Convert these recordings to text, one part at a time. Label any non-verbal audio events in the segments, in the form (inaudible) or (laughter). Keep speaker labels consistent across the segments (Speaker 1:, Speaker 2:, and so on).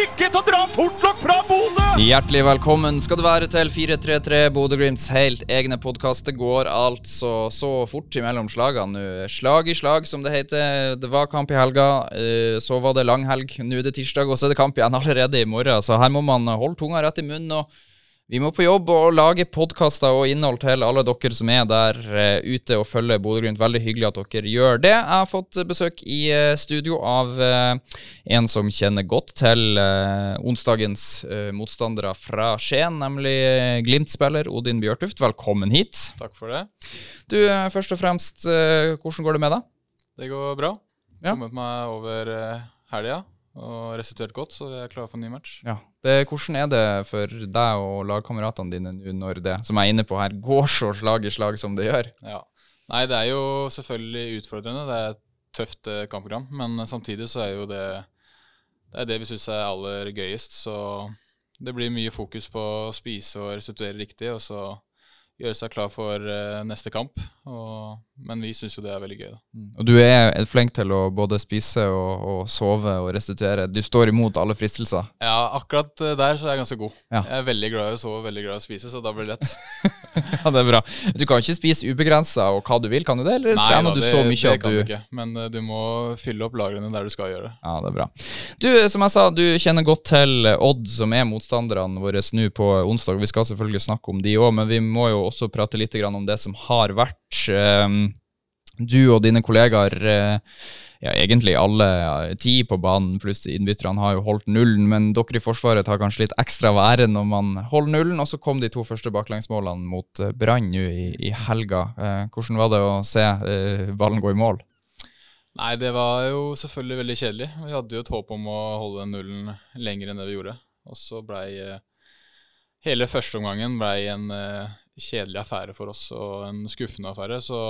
Speaker 1: ikke til å dra fortlokk fra Bodø!
Speaker 2: Hjertelig velkommen skal du være til 433 Bodø-Glimts helt egne podkast. Det går altså så fort imellom slagene nå. Slag i slag, som det heter. Det var kamp i helga, eh, så var det langhelg. Nå er det tirsdag, og så er det kamp igjen allerede i morgen. Så her må man holde tunga rett i munnen. og vi må på jobb og lage podkaster og innhold til alle dere som er der eh, ute og følger Bodø-Glimt. Veldig hyggelig at dere gjør det. Jeg har fått besøk i eh, studio av eh, en som kjenner godt til onsdagens motstandere fra Skien, nemlig Glimt-spiller Odin Bjørtuft. Velkommen hit.
Speaker 3: Takk for det.
Speaker 2: Du, først og fremst, hvordan går det med deg?
Speaker 3: Det går bra.
Speaker 2: Ja.
Speaker 3: Kommet meg over helga og restituert godt, så jeg er klar for en ny match.
Speaker 2: Ja. Det, hvordan er det for deg og lagkameratene dine nå når det, som jeg er inne på her, går så slag i slag som det gjør?
Speaker 3: Ja. Nei, det er jo selvfølgelig utfordrende. Det er et tøft eh, kampprogram, men samtidig så er jo det det er det vi syns er aller gøyest. Så det blir mye fokus på å spise og restituere riktig, og så gjøre seg klar for eh, neste kamp. Og, men vi syns jo det er veldig gøy, da.
Speaker 2: Og du er flink til å både spise og, og sove og restituere. Du står imot alle fristelser.
Speaker 3: Ja, akkurat eh, der så er jeg ganske god.
Speaker 2: Ja.
Speaker 3: Jeg er veldig glad i å sove, veldig glad i å spise, så da blir det lett. (laughs)
Speaker 2: Ja, det er bra. Du kan ikke spise ubegrensa og hva du vil, kan du det? Eller
Speaker 3: Nei
Speaker 2: trener
Speaker 3: da,
Speaker 2: du
Speaker 3: det,
Speaker 2: så mye
Speaker 3: det
Speaker 2: at
Speaker 3: kan
Speaker 2: du
Speaker 3: du ikke. Men uh, du må fylle opp lagrene der du skal gjøre det.
Speaker 2: Ja, det er bra. Du, som jeg sa, du kjenner godt til Odd, som er motstanderne våre nå på onsdag. Vi skal selvfølgelig snakke om de òg, men vi må jo også prate litt grann om det som har vært. Ehm, Du og dine kollegaer, eh, ja, egentlig alle ja, ti på banen, pluss innbytterne, har jo holdt nullen, men dere i Forsvaret tar kanskje litt ekstra av æren når man holder nullen. Og så kom de to første baklengsmålene mot eh, Brann nå i, i helga. Eh, Hvordan var det å se eh, ballen gå i mål?
Speaker 3: Nei, det var jo selvfølgelig veldig kjedelig. Vi hadde jo et håp om å holde nullen lenger enn det vi gjorde. Og så blei eh, hele førsteomgangen blei en eh, kjedelig affære for oss og en skuffende affære. Så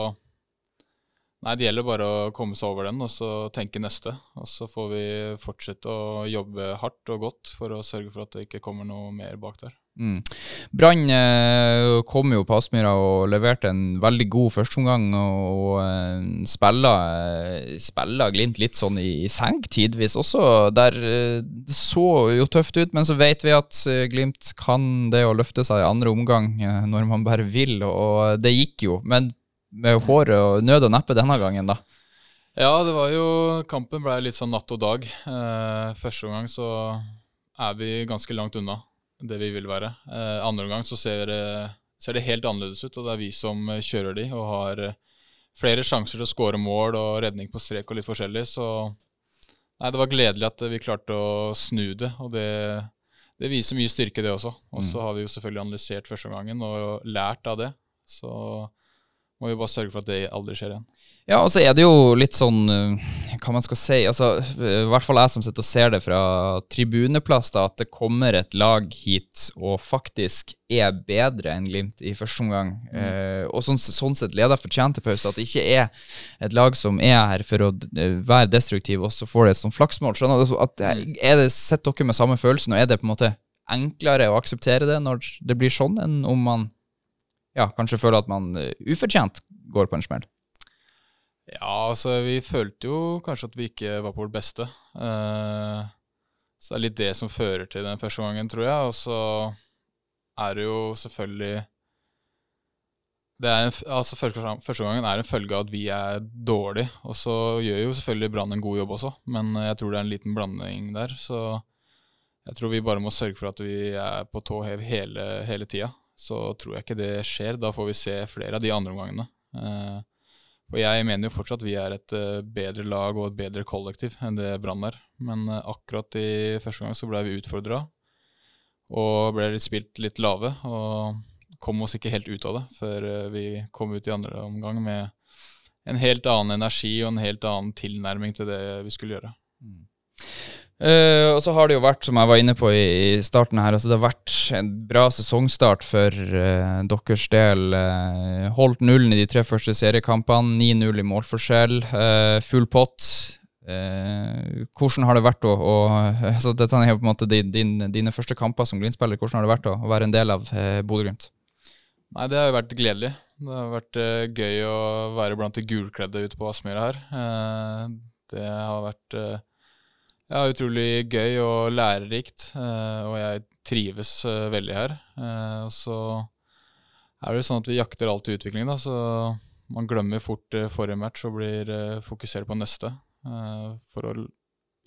Speaker 3: nei, det gjelder bare å komme seg over den og så tenke neste. Og så får vi fortsette å jobbe hardt og godt for å sørge for at det ikke kommer noe mer bak der.
Speaker 2: Mm. Brann eh, kom jo på Aspmyra og leverte en veldig god førsteomgang. Og eh, spiller, spiller, Glimt litt sånn i, i senk tidvis også. Der eh, Det så jo tøft ut, men så vet vi at eh, Glimt kan det å løfte seg i andre omgang eh, når man bare vil, og det gikk jo. Men med håret og nød og neppe denne gangen, da.
Speaker 3: Ja, det var jo Kampen ble litt sånn natt og dag. Eh, første omgang så er vi ganske langt unna det vi vil være. Eh, andre omgang så ser det, ser det helt annerledes ut, og det er vi som eh, kjører de og har eh, flere sjanser til å skåre mål og redning på strek og litt forskjellig. Så nei, det var gledelig at vi klarte å snu det, og det, det viser mye styrke, det også. Og så har vi jo selvfølgelig analysert første omgangen og lært av det. Så må vi bare sørge for at det aldri skjer igjen.
Speaker 2: Ja, og så er det jo litt sånn eh, Hva man skal si altså, I hvert fall jeg som sitter og ser det fra tribuneplass, da, at det kommer et lag hit og faktisk er bedre enn Glimt i første omgang. Eh, og sånn, sånn sett leder fortjent til pause. At det ikke er et lag som er her for å eh, være destruktiv, og så får det et sånt flaksmål. Skjønner du? At, er det, Sitter dere med samme følelsen, og er det på en måte enklere å akseptere det når det blir sånn, enn om man ja, kanskje føler at man eh, ufortjent går på en smell?
Speaker 3: Ja, altså vi følte jo kanskje at vi ikke var på vårt beste. Eh, så det er litt det som fører til den første gangen, tror jeg. Og så er det jo selvfølgelig en, altså første, første gangen er en følge av at vi er dårlige. Og så gjør jo selvfølgelig Brann en god jobb også, men jeg tror det er en liten blanding der. Så jeg tror vi bare må sørge for at vi er på tå hev hele, hele tida. Så tror jeg ikke det skjer. Da får vi se flere av de andre omgangene. Eh, og jeg mener jo fortsatt vi er et eh, bedre lag og et bedre kollektiv enn det Brann er. Men eh, akkurat i første gang så ble vi utfordra og ble litt spilt litt lave. Og kom oss ikke helt ut av det før vi kom ut i andre omgang med en helt annen energi og en helt annen tilnærming til det vi skulle gjøre.
Speaker 2: Eh, og så har det jo vært, som jeg var inne på i, i starten her, altså det har vært en bra sesongstart for uh, deres del. Uh, holdt nullen i de tre første seriekampene, 9-0 i målforskjell, full pott. Hvordan har det vært å, å (laughs) altså Dette er jo på en måte din, din, dine første kamper som Glimt-spiller. Hvordan har det vært å, å være en del av uh, Bodø-Glimt?
Speaker 3: Nei, det har jo vært gledelig. Det har vært gøy å være blant de gulkledde ute på Aspmyra her. Det har vært ja, utrolig gøy og lærerikt, eh, og jeg trives eh, veldig her. Eh, og så er det sånn at vi jakter alltid utvikling, da, så man glemmer fort eh, forrige match og blir eh, fokusert på neste. eh, for å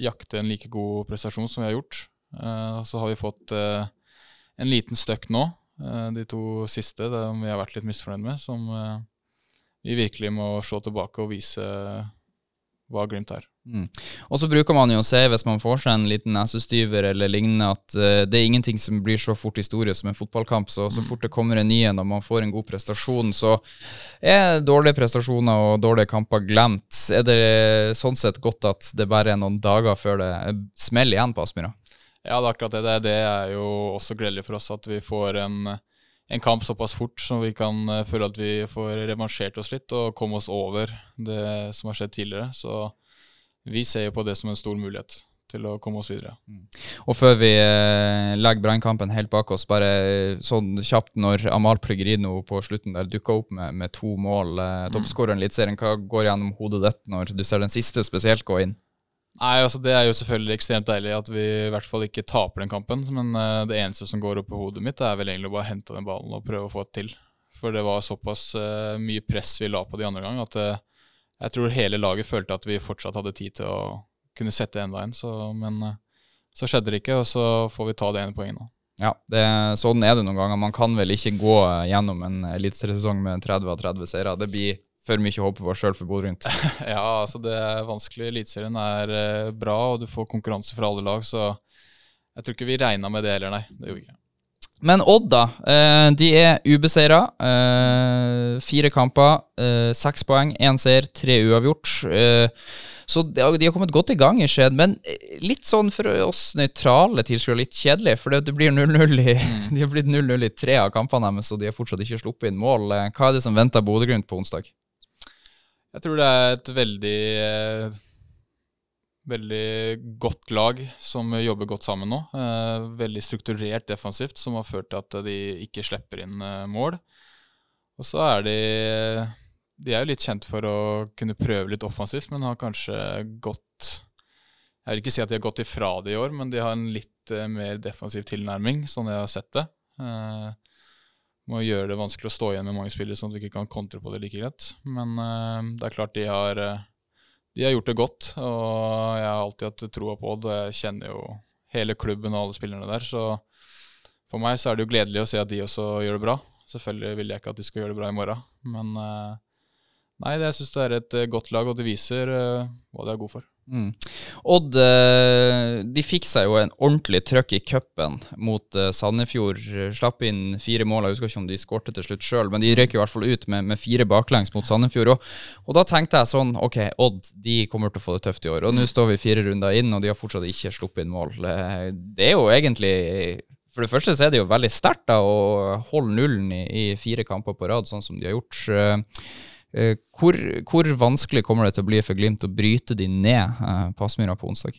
Speaker 3: jakte en like god prestasjon som vi har gjort. Eh, så har vi fått eh, en liten støkk nå, eh, de to siste, det vi har vært litt misfornøyd med, som eh, vi virkelig må se tilbake og vise hva Glimt har.
Speaker 2: Mm. Og så bruker man jo å si, hvis man får seg en liten nesestyver eller lignende, at uh, det er ingenting som blir så fort historie som en fotballkamp. Så så fort det kommer en ny en og man får en god prestasjon, så er dårlige prestasjoner og dårlige kamper glemt. Er det sånn sett godt at det bare er noen dager før det smeller igjen på Aspmyra?
Speaker 3: Ja, det er akkurat det. Det, det er jo også gledelig for oss at vi får en, en kamp såpass fort, så vi kan eh, føle at vi får revansjert oss litt og komme oss over det som har skjedd tidligere. Så vi ser jo på det som en stor mulighet til å komme oss videre.
Speaker 2: Og før vi eh, legger brannkampen helt bak oss, bare sånn kjapt når Amal Pregrino på slutten der dukka opp med, med to mål, eh, toppskåreren i Eliteserien, hva går gjennom hodet ditt når du ser den siste spesielt gå inn?
Speaker 3: Nei, altså Det er jo selvfølgelig ekstremt deilig at vi i hvert fall ikke taper den kampen. Men uh, det eneste som går opp i hodet mitt, er vel egentlig å bare hente den ballen og prøve å få det til. For det var såpass uh, mye press vi la på de andre gang, at uh, jeg tror hele laget følte at vi fortsatt hadde tid til å kunne sette enda en. Så, men så skjedde det ikke, og så får vi ta det ene poenget nå.
Speaker 2: Ja, det, sånn er det noen ganger. Man kan vel ikke gå gjennom en eliteseriesesong med 30 av 30 seire. Det blir for mye håp på sjøl for Bodø-Glimt. (laughs)
Speaker 3: Ja, altså det er vanskelig. Eliteserien er eh, bra, og du får konkurranse fra alle lag, så jeg tror ikke vi regna med det heller, nei. Det gjorde vi ikke.
Speaker 2: Men Odd, da. Eh, de er ubeseira. Eh, fire kamper, eh, seks poeng, én seier, tre uavgjort. Eh, så de har, de har kommet godt i gang i Skjed, men litt sånn for oss nøytrale tilskuere litt kjedelig. For det, det blir 0-0 i (laughs) De har blitt 0-0 i tre av kampene deres, og de har fortsatt ikke sluppet inn mål. Hva er det som venter Bodø-Glimt på onsdag?
Speaker 3: Jeg tror det er et veldig eh, Veldig godt lag som jobber godt sammen nå. Eh, veldig strukturert defensivt, som har ført til at de ikke slipper inn eh, mål. Og så er de De er jo litt kjent for å kunne prøve litt offensivt, men har kanskje gått Jeg vil ikke si at de har gått ifra det i år, men de har en litt mer defensiv tilnærming, sånn jeg har sett det. Må gjøre det vanskelig å stå igjen med mange spillere, sånn at vi ikke kan kontre på det like greit. Men uh, det er klart de har, eh, de har gjort det godt, og jeg har alltid hatt troa på det. Jeg kjenner jo hele klubben og alle spillerne der, så for meg så er det jo gledelig å se at de også gjør det bra. Selvfølgelig vil jeg ikke at de skal gjøre det bra i morgen, men uh, nei, jeg syns det er et godt lag, og det viser uh, hva de er gode for.
Speaker 2: Mm. Odd eh, de fikk seg jo en ordentlig trøkk i cupen mot eh, Sandefjord. Slapp inn fire mål. Jeg husker ikke om de skårte til slutt sjøl, men de røk i hvert fall ut med, med fire baklengs mot Sandefjord. Og, og da tenkte jeg sånn Ok, Odd de kommer til å få det tøft i år. Og nå står vi fire runder inn, og de har fortsatt ikke sluppet inn mål. Eh, Det er jo egentlig For det første så er det jo veldig sterkt å holde nullen i, i fire kamper på rad, sånn som de har gjort. Eh, hvor, hvor vanskelig kommer det til å bli for Glimt å bryte de ned eh, på Aspmyra på onsdag?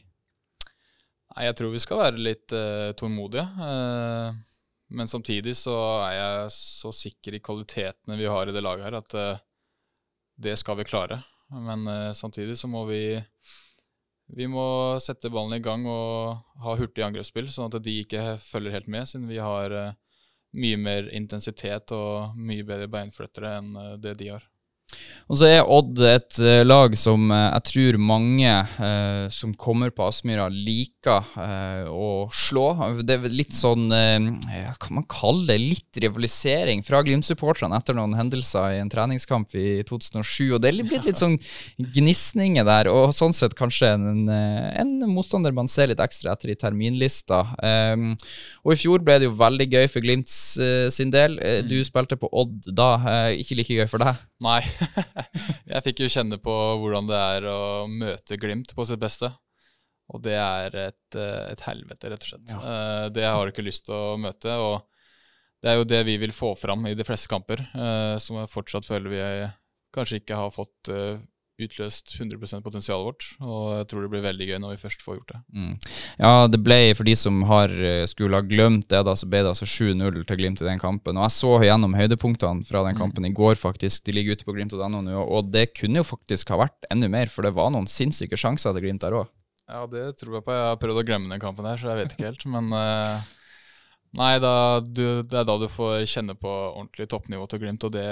Speaker 3: Nei, jeg tror vi skal være litt eh, tålmodige. eh, men samtidig så er jeg så sikker i kvalitetene vi har i det laget her, at eh, det skal vi klare. Men samtidig så må vi vi må sette ballen i gang og ha hurtig angrepsspill, sånn at de ikke følger helt med, siden vi har mye mer intensitet og mye bedre beinflyttere enn det de har.
Speaker 2: Og så er Odd et eh, lag som eh, jeg tror mange eh, som kommer på Aspmyra, liker eh, å slå. Det er litt sånn eh, Kan man kalle det litt rivalisering fra Glimt-supporterne etter noen hendelser i en treningskamp i 2007. Og det er blitt litt sånn gnisninger der, og sånn sett kanskje en, eh, en motstander man ser litt ekstra etter i terminlista. Eh, og i fjor ble det jo veldig gøy for Glimts eh, sin del. Eh, Du spilte på Odd da, eh, ikke like gøy for deg.
Speaker 3: Nei. (laughs) jeg fikk jo kjenne på hvordan det er å møte Glimt på sitt beste. Og det er et, eh, et helvete, rett og slett. Eh, det har jeg ikke lyst til å møte. og det er jo det vi vil få fram i de fleste kamper, eh, som jeg fortsatt føler vi kanskje ikke har fått utløst 100 potensialet vårt. Og jeg tror det blir veldig gøy når vi først får gjort det.
Speaker 2: Mm. Ja, det ble, for de som har eh, skulle ha glemt det, da, så ble det altså 7-0 til Glimt i den kampen. Og jeg så gjennom høydepunktene fra den kampen i går, faktisk. De ligger ute på glimt.no nå, og det kunne jo faktisk ha vært enda mer, for det var noen sinnssyke sjanser til Glimt der òg.
Speaker 3: Ja, det tror jeg på. Jeg har prøvd å glemme den kampen her, så jeg vet ikke helt. Men eh, nei, da, du, det er da du får kjenne på ordentlig toppnivå til Glimt, og det,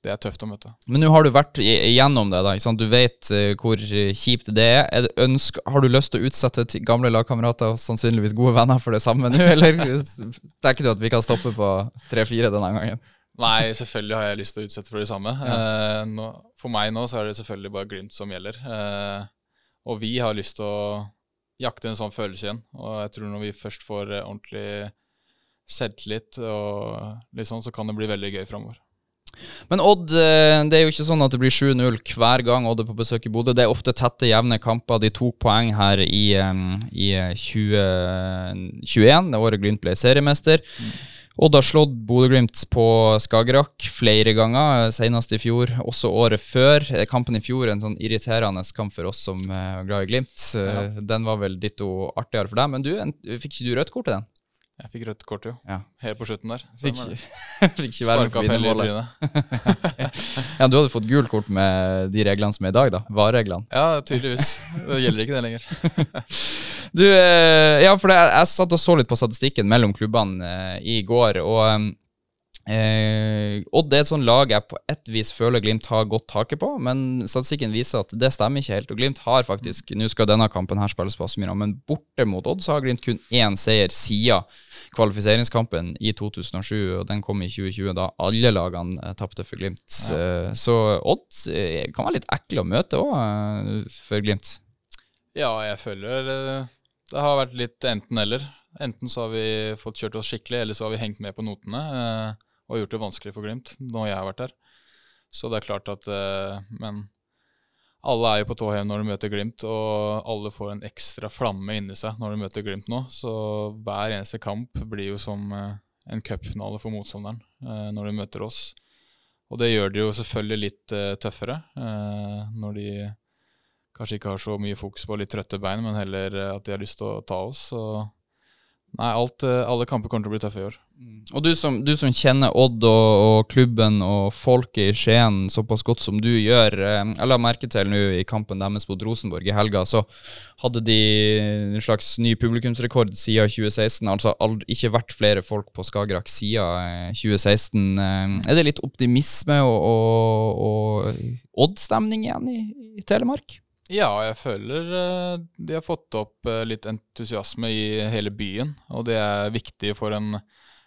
Speaker 3: det er tøft å møte.
Speaker 2: Men nå har du vært igjennom det, da. Ikke sant? Du vet eh, hvor kjipt det er. er det ønske, har du lyst til å utsette gamle lagkamerater og sannsynligvis gode venner for det samme nå, eller (laughs) tenker du at vi kan stoppe på 3-4 denne gangen?
Speaker 3: Nei, selvfølgelig har jeg lyst til å utsette for det samme. Eh, nå, for meg nå så er det selvfølgelig bare Glimt som gjelder. Eh, og vi har lyst til å jakte en sånn følelse igjen. Og jeg tror når vi først får eh, ordentlig selvtillit, og litt sånn, så kan det bli veldig gøy framover.
Speaker 2: Men Odd, eh, det er jo ikke sånn at det blir 7-0 hver gang Odd er på besøk i Bodø. Det er ofte tette, jevne kamper. De tok poeng her i, eh, i 2021, det året Glimt ble seriemester. Odd har slått Bodø-Glimt på Skagerrak flere ganger, senest i fjor, også året før. Eh, Kampen i fjor en sånn irriterende kamp for oss som eh, er glad i Glimt. Ja. Den var vel ditto artigere for deg, men du, fikk ikke du rødt kort til den?
Speaker 3: Jeg fikk rødt kort, jo.
Speaker 2: Ja.
Speaker 3: Helt på slutten der.
Speaker 2: Fikk, (laughs) fikk ikke være med på vinnermålet. (laughs) Ja, du hadde fått gult kort med de reglene som er i dag, da. VAR-reglene.
Speaker 3: Ja, tydeligvis. Det gjelder ikke det lenger. (laughs)
Speaker 2: Du, eh, ja, for det, jeg satt og så litt på statistikken mellom klubbene eh, i går, og eh, Odd er et sånn lag jeg på et vis føler Glimt har godt taket på, men statistikken viser at det stemmer ikke helt. Og Glimt har faktisk, nå skal denne kampen her spilles på Aspmyra, men borte mot Odd så har Glimt kun én seier siden kvalifiseringskampen i 2007, og den kom i 2020, da alle lagene eh, tapte for Glimt. Ja. Så Odd eh, kan være litt ekle å møte òg, for Glimt.
Speaker 3: Ja, jeg føler eh, det har vært litt enten-eller. Enten så har vi fått kjørt oss skikkelig, eller så har vi hengt med på notene eh, og gjort det vanskelig for Glimt når jeg har vært der. Så det er klart at eh, Men alle er jo på tå hev når de møter Glimt, og alle får en ekstra flamme inni seg når de møter Glimt nå. Så hver eneste kamp blir jo som eh, en cupfinale for motstanderen eh, når de møter oss. Og det gjør det jo selvfølgelig litt tøffere når de kanskje ikke har så mye fokus på litt trøtte bein, men heller at de har lyst til å ta oss. Så nei, alt, alle kamper kommer til å bli tøffe i år.
Speaker 2: Og du som, du som kjenner Odd og, og klubben og folket i Skien såpass godt som du gjør eh, Jeg la merke til nå i kampen deres mot Rosenborg i helga, så hadde de en slags ny publikumsrekord siden 2016. Altså aldri, ikke vært flere folk på Skagerrak siden eh, 2016. Eh, Er det litt optimisme og, og, og Odd-stemning igjen i, i Telemark?
Speaker 3: Ja, jeg føler eh, de har fått opp eh, litt entusiasme i hele byen, og det er viktig for en,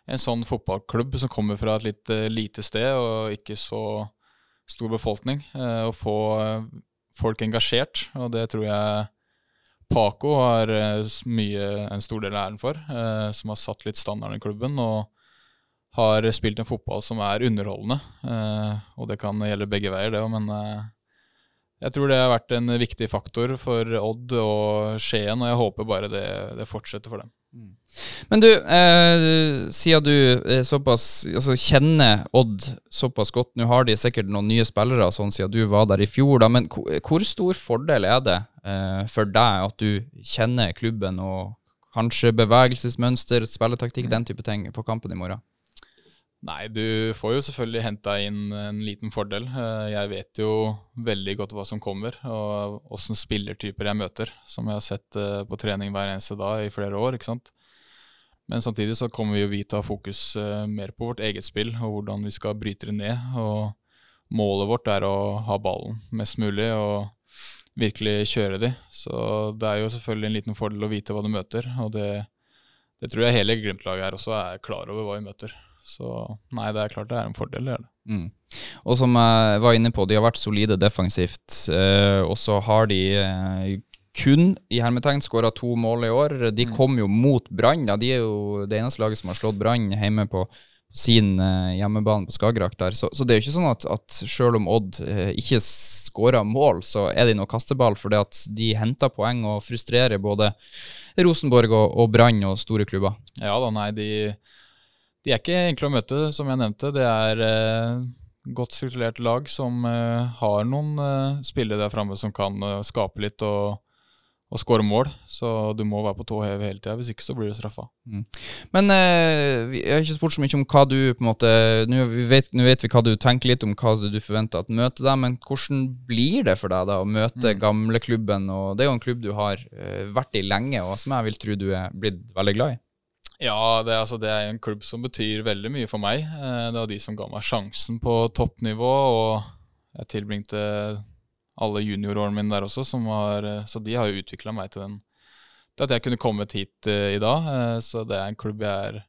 Speaker 3: en sånn fotballklubb som kommer fra et litt eh, lite sted og ikke så stor befolkning, eh, å få eh, folk engasjert, og det tror jeg Paco har mye, en stor del av æren for, som har satt litt standarden i klubben, og har spilt en fotball som er underholdende, og det kan gjelde begge veier det, òg, men jeg tror det har vært en viktig faktor for Odd og Skien, og jeg håper bare det, det fortsetter for dem.
Speaker 2: Men du, eh, siden du eh, såpass altså, kjenner Odd såpass godt Nå har de sikkert noen nye spillere sånn siden du var der i fjor, da, men hvor, stor fordel er det eh, for deg at du kjenner klubben og kanskje bevegelsesmønster, spilletaktikk, den type ting på kampen i morgen?
Speaker 3: Nei, du får jo selvfølgelig henta inn en liten fordel. Eh, Jeg vet jo veldig godt hva som kommer, og åssen spillertyper jeg møter, som jeg har sett eh, på trening hver eneste dag i flere år. ikke sant? Men samtidig så kommer vi jo til å ha fokus eh, mer på vårt eget spill, og hvordan vi skal bryte det ned. Og målet vårt er å ha ballen mest mulig og virkelig kjøre de. Så det er jo selvfølgelig en liten fordel å vite hva du møter, og det, det tror jeg hele Glimt-laget her også er klar over hva vi møter. Så nei, det er klart det er en fordel. Det er det.
Speaker 2: Mm. Og som jeg var inne på, de har vært solide defensivt, eh, og så har de eh, kun i hermetegn skåra to mål i år. De kom jo mot Brann. Ja, De er jo det eneste laget som har slått Brann hjemme på, sin eh, hjemmebane på Skagerrak der. Så, så det er jo ikke sånn at, at selv om Odd eh, ikke skårer mål, så er de noe kasteball, fordi at de henter poeng og frustrerer både Rosenborg og, og Brann og store klubber.
Speaker 3: Ja da, nei, de, de er ikke enkle å møte, som jeg nevnte. Det er eh, godt strukturert lag som eh, har noen eh, spillere der framme som kan eh, skape litt og, og skåre mål. Så du må være på tå hev hele tida, hvis ikke så blir du straffa.
Speaker 2: Men eh, jeg har ikke spurt så mye om hva du på en måte Nå vet, vet vi hva du tenker litt om hva du forventer at møter deg, men hvordan blir det for deg da å møte gamleklubben? Og det er jo en klubb du har eh, vært i lenge, og som jeg vil tro du er blitt veldig glad i.
Speaker 3: Ja, det, altså, det er en klubb som betyr veldig mye for meg. Eh, Det var de som ga meg sjansen på toppnivå, og jeg tilbringte alle juniorårene mine der også, som var, eh, så de har jo utvikla meg til, den, til at jeg kunne kommet hit eh, i dag. Så det er en klubb jeg er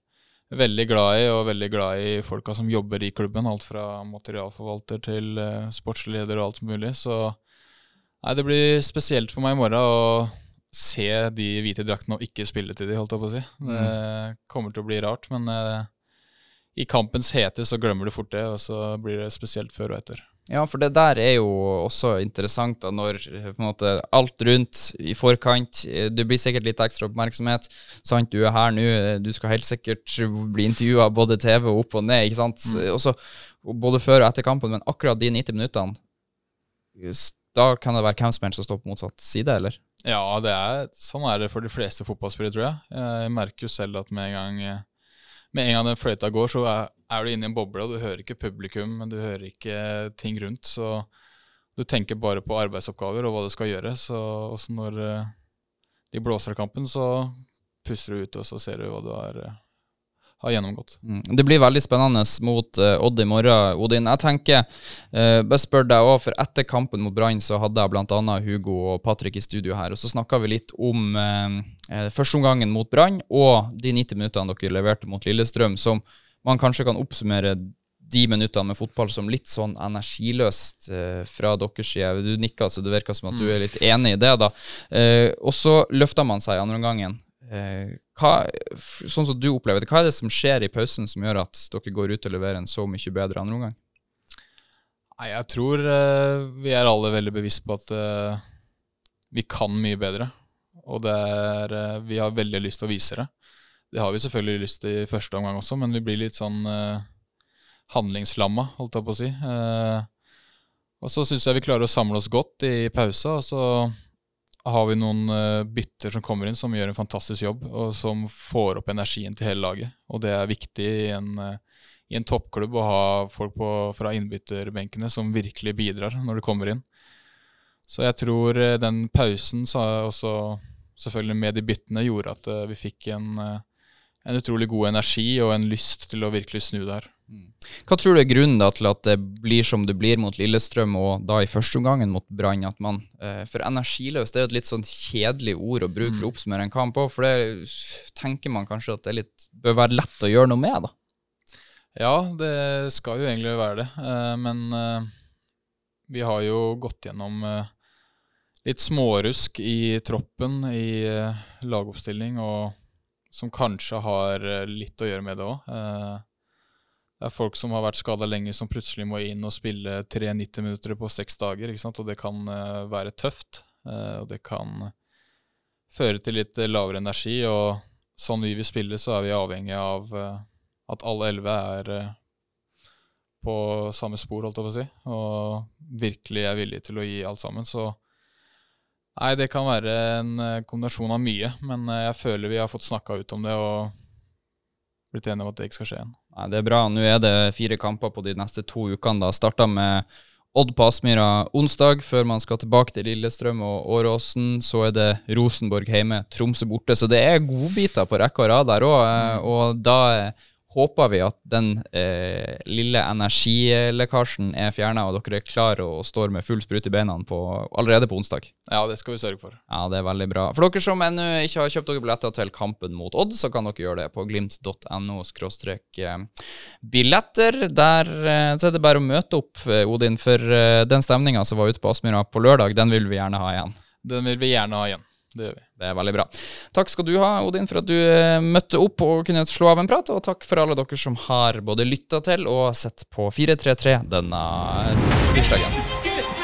Speaker 3: veldig glad i, og veldig glad i folka som jobber i klubben. Alt fra materialforvalter til sportsleder og alt mulig. Så nei, det blir spesielt for meg i morgen å se de hvite draktene og ikke spille til de, holdt jeg på å si. Det kommer til å bli rart, men eh, i kampens hete så glemmer du fort det, og så blir det spesielt før og etter.
Speaker 2: Ja, for det der er jo også interessant, da, når eh, på en måte alt rundt i forkant Du blir sikkert litt ekstra oppmerksomhet. Sant, du er her nå, eh, du skal helt sikkert bli intervjua både TV og opp og ned, ikke sant. Også, både før og etter kampen, men akkurat de 90 minuttene, da kan det være hvem som helst som står på motsatt side, eller?
Speaker 3: Ja, er, sånn er det for de fleste fotballspillere, tror jeg. Jeg merker jo selv at med en gang, eh, med en gang den fløyta går, så er, er du inne i en boble, og du hører ikke publikum, men du hører ikke ting rundt. Så du tenker bare på arbeidsoppgaver og hva du skal gjøre. Så også når eh, de blåser av kampen, så puster du ut, og så ser du hva du har, eh, har gjennomgått.
Speaker 2: Mm. Det blir veldig spennende mot uh, Odd i morgen, Odin. Jeg tenker, uh, bare spør deg også, for etter kampen mot Brann så hadde jeg bl.a. Hugo og Patrick i studio her, og så snakka vi litt om uh, førsteomgangen mot Brann og de 90 minuttene dere leverte mot Lillestrøm, som man kanskje kan oppsummere de minuttene med fotball som litt sånn energiløst eh, fra deres side. Du nikka, så det virker som at du er litt enig i det. da. Eh, og så løfter man seg i andre omgangen. Eh, hva, sånn som du opplever det, hva er det som skjer i pausen som gjør at dere går ut og leverer en så mye bedre andre omgang?
Speaker 3: Nei, jeg tror eh, vi er alle veldig bevisst på at eh, vi kan mye bedre. Og det er, eh, vi har veldig lyst til å vise det. Det har vi selvfølgelig lyst til i første omgang også, men vi blir litt sånn uh, handlingslamma, holdt jeg på å si. Og så syns jeg vi klarer å samle oss godt i pausa, og så har vi noen eh, bytter som kommer inn som gjør en fantastisk jobb, og som får opp energien til hele laget. Og det er viktig i en, eh, i en toppklubb å ha folk på, fra innbytterbenkene som virkelig bidrar når de kommer inn. Så jeg tror eh, den pausen, også selvfølgelig med de byttene, gjorde at vi fikk en, en utrolig god energi og en lyst til å virkelig snu det her.
Speaker 2: Hva tror du er grunnen da til at det blir som det blir mot Lillestrøm, og da i første omgangen mot Brann? at man, eh, For energiløs det er jo et litt sånn kjedelig ord å bruke for å oppsummere en kamp òg. for det tenker man kanskje at det litt, bør være lett å gjøre noe med, da.
Speaker 3: Ja, det skal jo egentlig være det, eh, men eh, vi har jo gått gjennom litt smårusk i troppen, i lagoppstilling, og som kanskje har litt å gjøre med det òg. Det er folk som har vært skada lenge, som plutselig må inn og spille tre 90 minutter på seks dager. Og det kan eh, være tøft, eh, og det kan føre til litt eh, lavere energi. Og sånn vi vil spille, så er vi avhengig av at alle elleve er på samme spor, holdt jeg på å si, og virkelig er villige til å gi alt sammen. Så nei, det kan være en kombinasjon av mye, men jeg føler vi har fått snakka ut om det og blitt enige om at det ikke skal skje igjen.
Speaker 2: Nei, det er bra. Nå er det fire kamper på de neste to ukene. da. Starta med Odd på Aspmyra onsdag, før man skal tilbake til Lillestrøm og Åråsen. Så er det Rosenborg hjemme, Tromsø borte. Så det er godbiter på rekke og rad der òg. Og da eh, håper vi at den eh, lille energilekkasjen er fjerna, og dere er klare og står med full sprut i beina på, allerede på onsdag.
Speaker 3: Ja, det skal vi sørge for.
Speaker 2: Ja, det er veldig bra. For dere som ennå ikke har kjøpt dere billetter til kampen mot Odd, så kan dere gjøre det på glimt.no billetter. Der eh, så er det bare å møte opp, eh, Odin, for eh, den stemninga som var ute på Aspmyra på lørdag, den vil vi gjerne ha igjen.
Speaker 3: Den vil vi gjerne ha igjen. Det gjør vi.
Speaker 2: Det er veldig bra. Takk skal du ha, Odin, for at du eh, møtte opp og kunne slå av en prat. Og takk for alle dere som har både lytta til og sett på 433 denne tirsdagen.